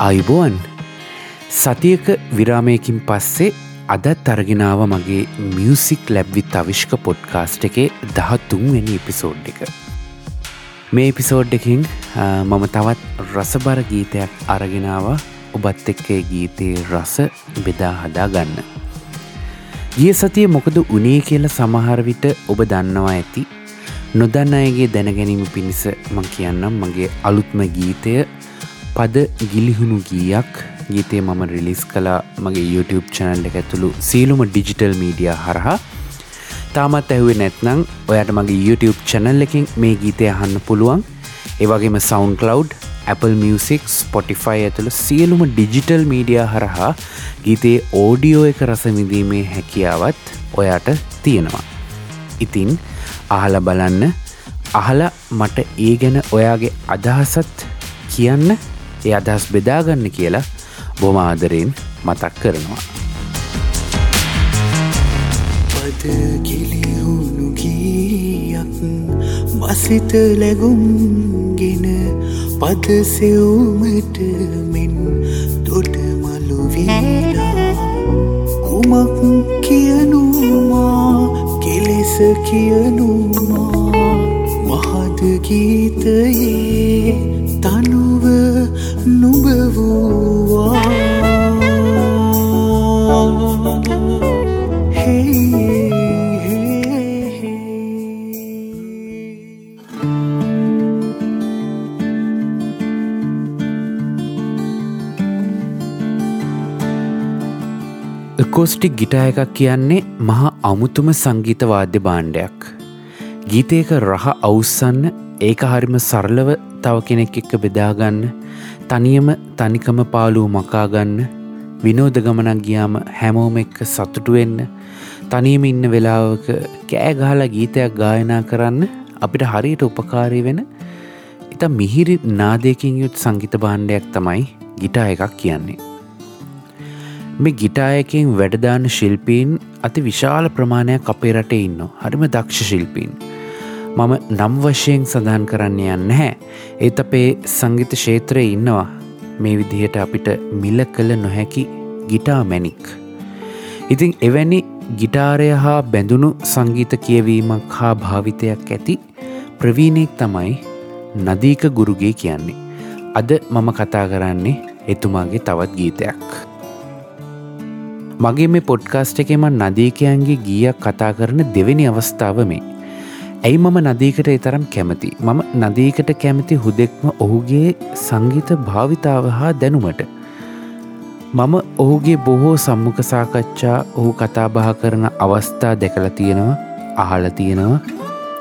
අයිබෝන් සතියක විරාමයකින් පස්සේ අදත් අරගෙනාව මගේ මියසික් ලැබ්විත් අවිශ්ක පොඩ්කාස්ට් එකේ දහත්තුන්වැනි එපිසෝඩ් එක. මේ එපිසෝඩ් එකින් මම තවත් රසබර ගීතයක් අරගෙනාව ඔබත් එක්කේ ගීතයේ රස බෙදා හදා ගන්න. ගිය සතිය මොකද උනේ කියල සමහරවිට ඔබ දන්නවා ඇති. නොදන්න අයගේ දැනගැනීම පිණිස මං කියන්නම් මගේ අලුත්ම ගීතය පද ගිලිහුණු ගීයක්. ගීතය මම රිලිස් කලා මගේ YouTube චැනල් එක ඇතුළු සීලුම ඩිජිටල් මීඩිය හරහා. තාමත් ඇහුවේ නැත්නං ඔයට මගේ YouTube චැනල් එකින් මේ ගීතය අහන්න පුළුවන්. ඒවගේම සෞන්කලව් Apple Music Spotify ඇතුළ සියලුම ඩිජිටල් මීඩිය හරහා ගීතයේ ඕඩියෝ එක රසවිඳීමේ හැකියාවත් ඔයාට තියෙනවා. ඉතින් අහල බලන්න. අහල මට ඒ ගැන ඔයාගේ අදහසත් කියන්න. ඒ අදහස් බෙදාගන්න කියලා බොම ආදරයෙන් මතක් කරනවා. පද ගිලිහුණු ගීයක් මසිත ලැගුම්ගෙන පද සෙව්මට මෙන් දොට මළුවීලා කුමක් කියනුමා කෙලෙස කියනුමා මහද ගීතයේ තනුව නුබ වූවා කෝස්ටික් ගිටා එකක් කියන්නේ මහා අමුතුම සංගීත වාද්‍ය බාණ්ඩයක්. ගීතයක රහ අවුස්සන්න ඒක හරිම සරලව තව කෙනෙක් එක්ක බෙදාගන්න තනියම තනිකම පාලූ මකාගන්න විනෝද ගමනක් ගියාම හැමෝම එක්ක සතුටුවෙන්න තනියම ඉන්න වෙලාවක කෑගහලා ගීතයක් ගායනා කරන්න අපිට හරියට උපකාරී වෙන ඉත මිහිරි නාදයකින් යුත් සංගීත බාණ්ඩයක් තමයි ගිටා එකක් කියන්නේ. මේ ගිටායකින් වැඩදාන ශිල්පීන් අති විශාල ප්‍රමාණයක් අපේ රටේ ඉන්න හරිම දක්ෂ ශිල්පීන්. මම නම් වශයෙන් සඳහන් කරන්න යන්න හැ ඒත් අපේ සංගීත ශේත්‍රය ඉන්නවා මේ විදිහට අපිට මිල කළ නොහැකි ගිටා මැනික්. ඉතින් එවැනි ගිටාරය හා බැඳුණු සංගීත කියවීමක් හා භාවිතයක් ඇති ප්‍රවීණෙක් තමයි නදීක ගුරුගේ කියන්නේ. අද මම කතා කරන්නේ එතුමාගේ තවත් ගීතයක්. මගේ මේ පොඩ්කාස්ට එකෙම නදීකයන්ගේ ගීයක් කතා කරන දෙවෙනි අවස්ථාව මේ. ඇයි මම නදීකට එතරම් කැමති මම නදීකට කැමති හුදෙක්ම ඔහුගේ සංගීත භාවිතාව හා දැනුමට. මම ඔහුගේ බොහෝ සම්මුඛ සාකච්ඡා ඔහු කතාබහ කරන අවස්ථා දැකල තියෙනවා අහල තියෙනවා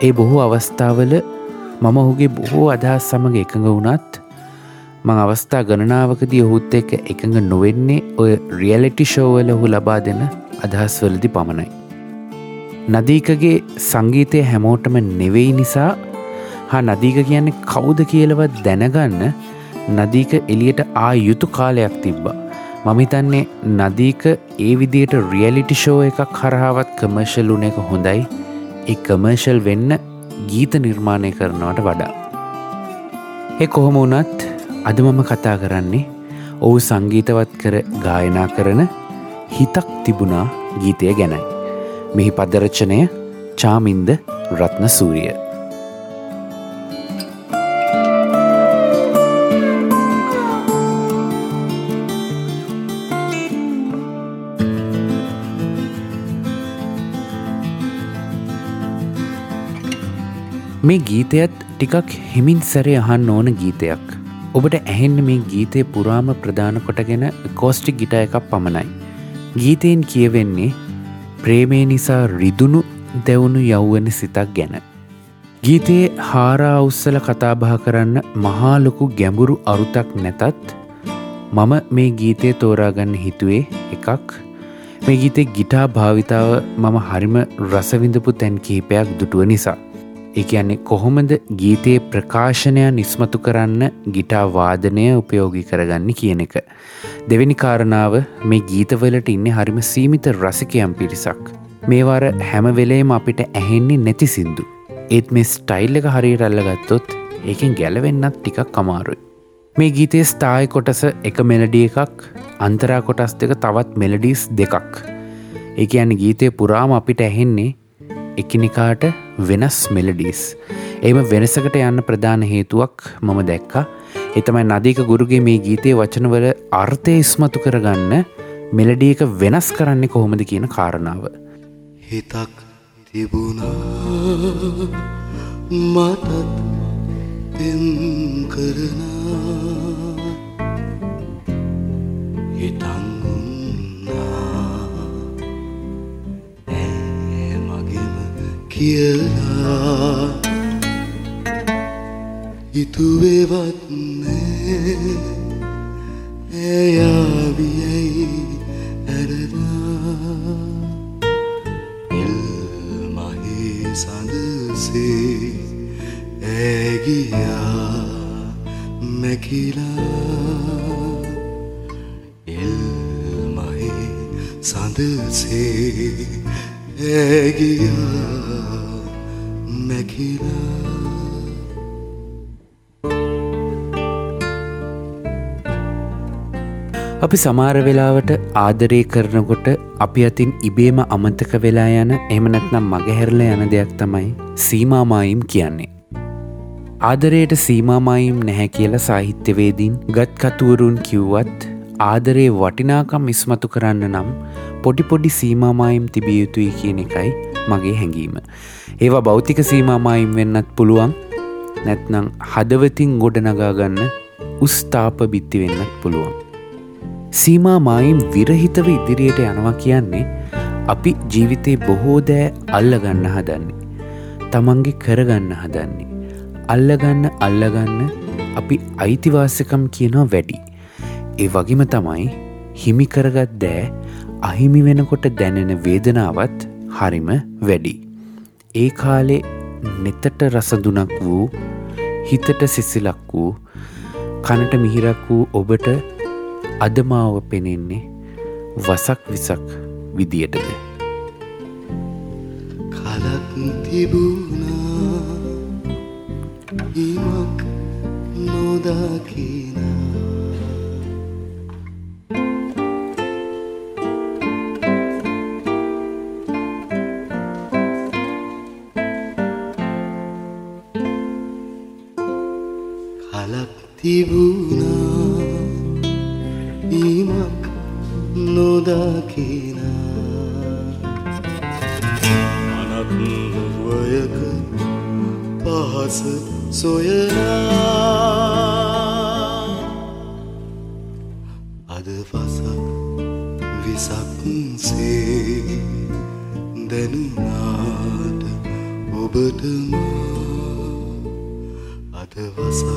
ඒ බොහෝ අවස්ථාවල මම ඔහුගේ බොහෝ අදහස් සමඟ එකඟ වුණත් මං අවස්ථා ගණනාවකදී ඔහුත් එක එකඟ නොවෙන්නේ ඔය රියලිටි ෂෝවල ඔහු ලබා දෙන අදහස්වලදි පමණයි. නදීකගේ සංගීතය හැමෝටම නෙවෙයි නිසා හා නදීක කියන්නේ කවුද කියලවත් දැනගන්න නදීක එලියට ආ යුතු කාලයක් තිබ්බා. මමිතන්නේ නදීක ඒ විදියට රියලිටි ෂෝ එකක් හරහාවත් කමර්ශල් උන එක හොඳයි ඒ කමර්ශල් වෙන්න ගීත නිර්මාණය කරනවට වඩා. එ කොහොම වනත් අද මම කතා කරන්නේ ඔහු සංගීතවත් කර ගායනා කරන හිතක් තිබුණා ගීතය ගැනයි. මෙහි පදරචනය චාමින්ද රත්න සූරිය. මේ ගීතයත් ටිකක් හිමින් සැරේ අහන්න ඕන ගීතයක්. ඔබට ඇහෙන්න මේ ගීතය පුරාම ප්‍රධාන කොටගෙන කෝස්ටික් ගිට එකක් පමණයි. ගීතයෙන් කියවෙන්නේ ප්‍රේමේ නිසා රිදුණු දැවුණු යව්වන සිතක් ගැන. ගීතයේ හාරා උස්සල කතාබහ කරන්න මහාලොකු ගැඹුරු අරුතක් නැතත් මම මේ ගීතය තෝරාගන්න හිතුවේ එකක් මේ ගීතේ ගිටා භාවිතාව මම හරිම රසවිඳපු තැන් කිහිපයක් දුටුව නිසා. ඒ කියන්නේ කොහොමද ගීතයේ ප්‍රකාශනය නිස්මතු කරන්න ගිටා වාදනය උපයෝගී කරගන්න කියන එක. දෙවැනි කාරණාව මේ ගීතවලට ඉන්න හරිම සීමිත රසිකයම් පිරිසක්. මේවාර හැමවෙලේම අපිට ඇහෙන්නේ නැති සින්දු. ඒත් මේ ස්ටයිල් එක හරියට අල්ලගත්තොත් ඒකෙන් ගැලවෙන්නත් ටිකක් කමාරුයි. මේ ගීතේ ස්ථායි කොටස එක මෙලඩිය එකක් අන්තරා කොටස් දෙක තවත් මෙලඩිස් දෙකක් එක ඇන ගීතය පුරාම අපිට ඇහෙන්නේ එකිනිකාට වෙනස් මෙලඩිස් එම වෙනසකට යන්න ප්‍රධාන හේතුවක් මම දැක්කා. එතමයි නදීක ගුරුගේ මේ ගීතය වචනවල අර්ථය ඉස්මතු කරගන්න මෙලඩියක වෙනස් කරන්න කොහොමද කියන කාරණාව. හිතක් තිබුණා මටත් පෙම් කරනා හිතන් කියලා හිතුවේවත්නේ ඇයාවියයි ඇරදා ඇගියා මැකිලා අපි සමාර වෙලාවට ආදරය කරනකොට අපි අතින් ඉබේම අමතක වෙලා යන එමනැත්නම් මගහැරල යන දෙයක් තමයි සීමාමායිම් කියන්නේ. ආදරයට සීමාමායිම් නැහැ කියලා සාහිත්‍යවේදීන් ගත්කතුවරුන් කිව්වත් ආදරේ වටිනාකම් ඉස්මතු කරන්න නම් පොඩිපොඩි සීමාමායිම් තිබිය යුතුයි කියන එකයි මගේ හැඟීම. ඒවා භෞතික සීමාමායිම් වෙන්නත් පුළුවන් නැත්නම් හදවතින් ගොඩනගාගන්න උස්ථාප බිත්ති වෙන්නත් පුළුවන්. සීමා මායිම් විරහිතව ඉදිරියට යනවා කියන්නේ අපි ජීවිතේ බොහෝ දෑ අල්ලගන්න හදන්නේ. තමන්ගේ කරගන්න හදන්නේ. අල්ලගන්න අල්ලගන්න අපි අයිතිවාසකම් කියනවා වැඩි. ඒ වගේම තමයි හිමිකරගත් දෑ අහිමි වෙනකොට දැනෙන වේදනාවත් හරිම වැඩි. ඒ කාලේ නෙතට රසදුනක් වූ හිතට සිසිලක් වූ කනට මිහිරක් වූ ඔබට අදමාව පෙනෙන්නේ වසක් විසක් විදියටද කලක් තිබුණා ඉමක් නොදකිනා නොදකිනා අනත්වයක පහස සොයනා අද පසක් විසක්සේ දැනුනාට ඔබටම අද වසක්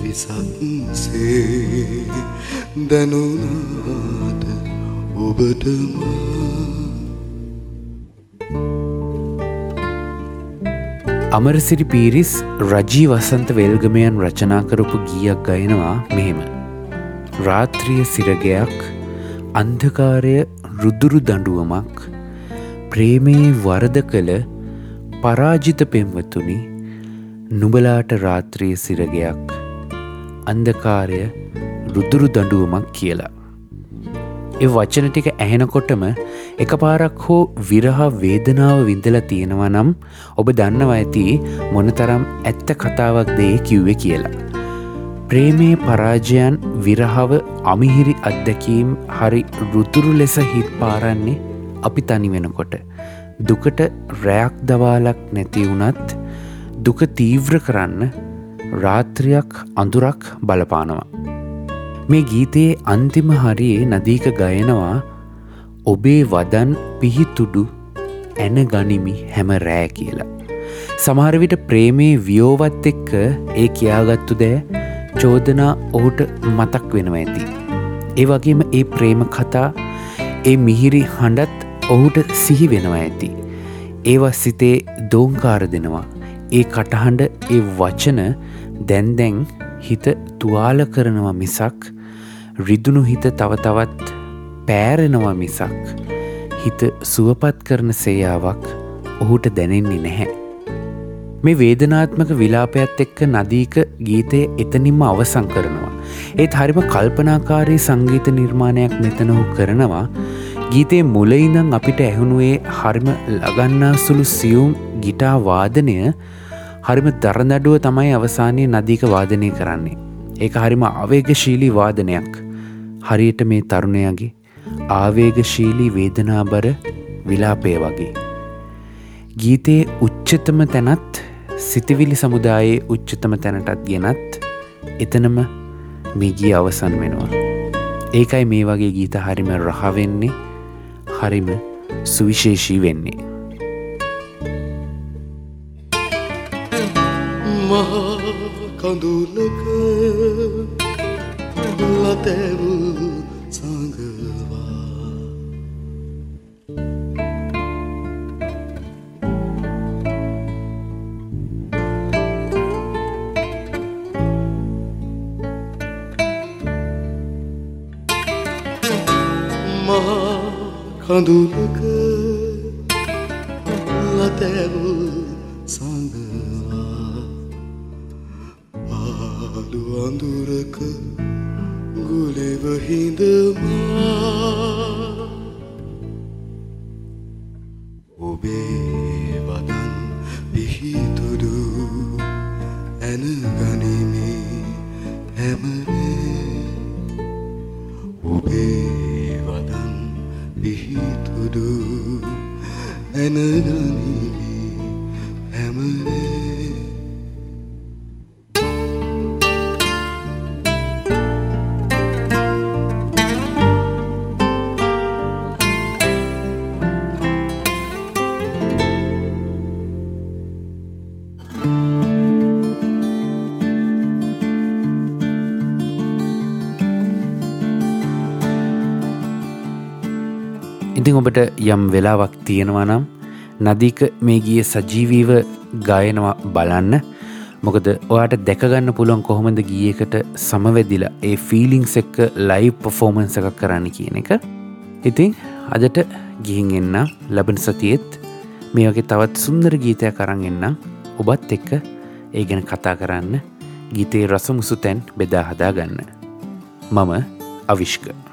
විසක්සේ දැනුනාට ඔබටම අමරසිරි පීරිස් රජී වසන්ත වෙල්ගමයන් රචනා කරපු ගීයක් ගයනවා මෙහෙම. රාත්‍රිය සිරගයක් අන්ධකාරය රුදුරු දඩුවමක් ප්‍රේමයේ වරද කළ පරාජිත පෙම්වතුනි නුබලාට රාත්‍රිය සිරගයක් අන්දකාරය රුදුරු දඩුවමක් කියලා. එ වචන ටික ඇහෙනකොටම එක පාරක් හෝ විරහ වේදනාව විඳල තියෙනවා නම් ඔබ දන්නව ඇති මොනතරම් ඇත්ත කතාවක් දේ කිව්වෙ කියලා. ප්‍රේමයේ පරාජයන් විරහව අමිහිරි අත්දැකීම් හරි රුතුරු ලෙස හිත් පාරන්නේ අපි තනි වෙනකොට. දුකට රැයක් දවාලක් නැති වුනත් දුක තීව්‍ර කරන්න රාත්‍රියක් අඳුරක් බලපානවා. මේ ගීතයේ අන්තිම හරියේ නදීක ගයනවා ඔබේ වදන් පිහිතුඩු ඇන ගනිමි හැම රෑ කියලා. සමහරවිට ප්‍රේමයේ වියෝවත් එක්ක ඒ කියාගත්තු දෑ චෝදනා ඔහුට මතක් වෙනවා ඇති. ඒ වගේම ඒ ප්‍රේම කතා ඒ මිහිරි හඬත් ඔහුට සිහි වෙනවා ඇති. ඒවා සිතේ දෝංකාර දෙනවා. ඒ කටහඬ ඒ වචන දැන්දැන් හිත තුවාල කරනවා මිසක් රිදුණු හිත තව තවත් පෑරෙනවා මිසක් හිත සුවපත් කරන සේයාවක් ඔහුට දැනෙන්නේ නැහැ. මේ වේදනාත්මක විලාපයත් එක්ක නදීක ගීතය එතනින්ම අවසං කරනවා. ඒත් හරිම කල්පනාකාරී සංගීත නිර්මාණයක් මෙතනහු කරනවා ගීතේ මුලයිඳං අපිට ඇහුණුවේ හරිම ලගන්නා සුළු සියුම් ගිටා වාදනය හරිම දරනඩුව තමයි අවසානය නදීක වාදනය කරන්නේ. ඒක හරිම අවේගශීලී වාදනයක් හරියට මේ තරුණයගේ ආවේගශීලී වේදනාබර විලාපය වගේ. ගීතයේ උච්චතම තැනත් සිතිවිලි සමුදායේ උච්චතම තැනටත් ගෙනත් එතනම මිගිය අවසන් වෙනවා. ඒකයි මේ වගේ ගීත හරිම රහවෙන්නේ හරිම සුවිශේෂී වෙන්නේ. මහා කඳුලක ලතැවූ කඳුලක ලතැවූ සඳවා පාලු අඳුරක ගුලෙව හිඳමා ඔබේ වදන් පිහිතුඩු ඇන ගනිමි හැමරේ. ඔබේ පිහිතුඩු ඇනගනිවි ඉතිං ඔබට යම් වෙලාවක් තියෙනවා නම් නදීක මේ ගිය සජීවීව ගායනවා බලන්න. මොකද ඔයාට දැකගන්න පුළුවන් කොහොමද ගියකට සමවැදිලා ඒ ෆීලිංස් එක්ක ලයි පොෆෝමන්ස එකක් කරන්න කියන එක. ඉතිං අදට ගිහින් එන්න ලබන සතියෙත් මේ වගේ තවත් සුන්දර ගීතයක් කරන්න එන්න. ඔබත් එක්ක ඒ ගැන කතා කරන්න ගීතේ රසමුසු තැන් බෙදා හදාගන්න. මම අවිශ්ක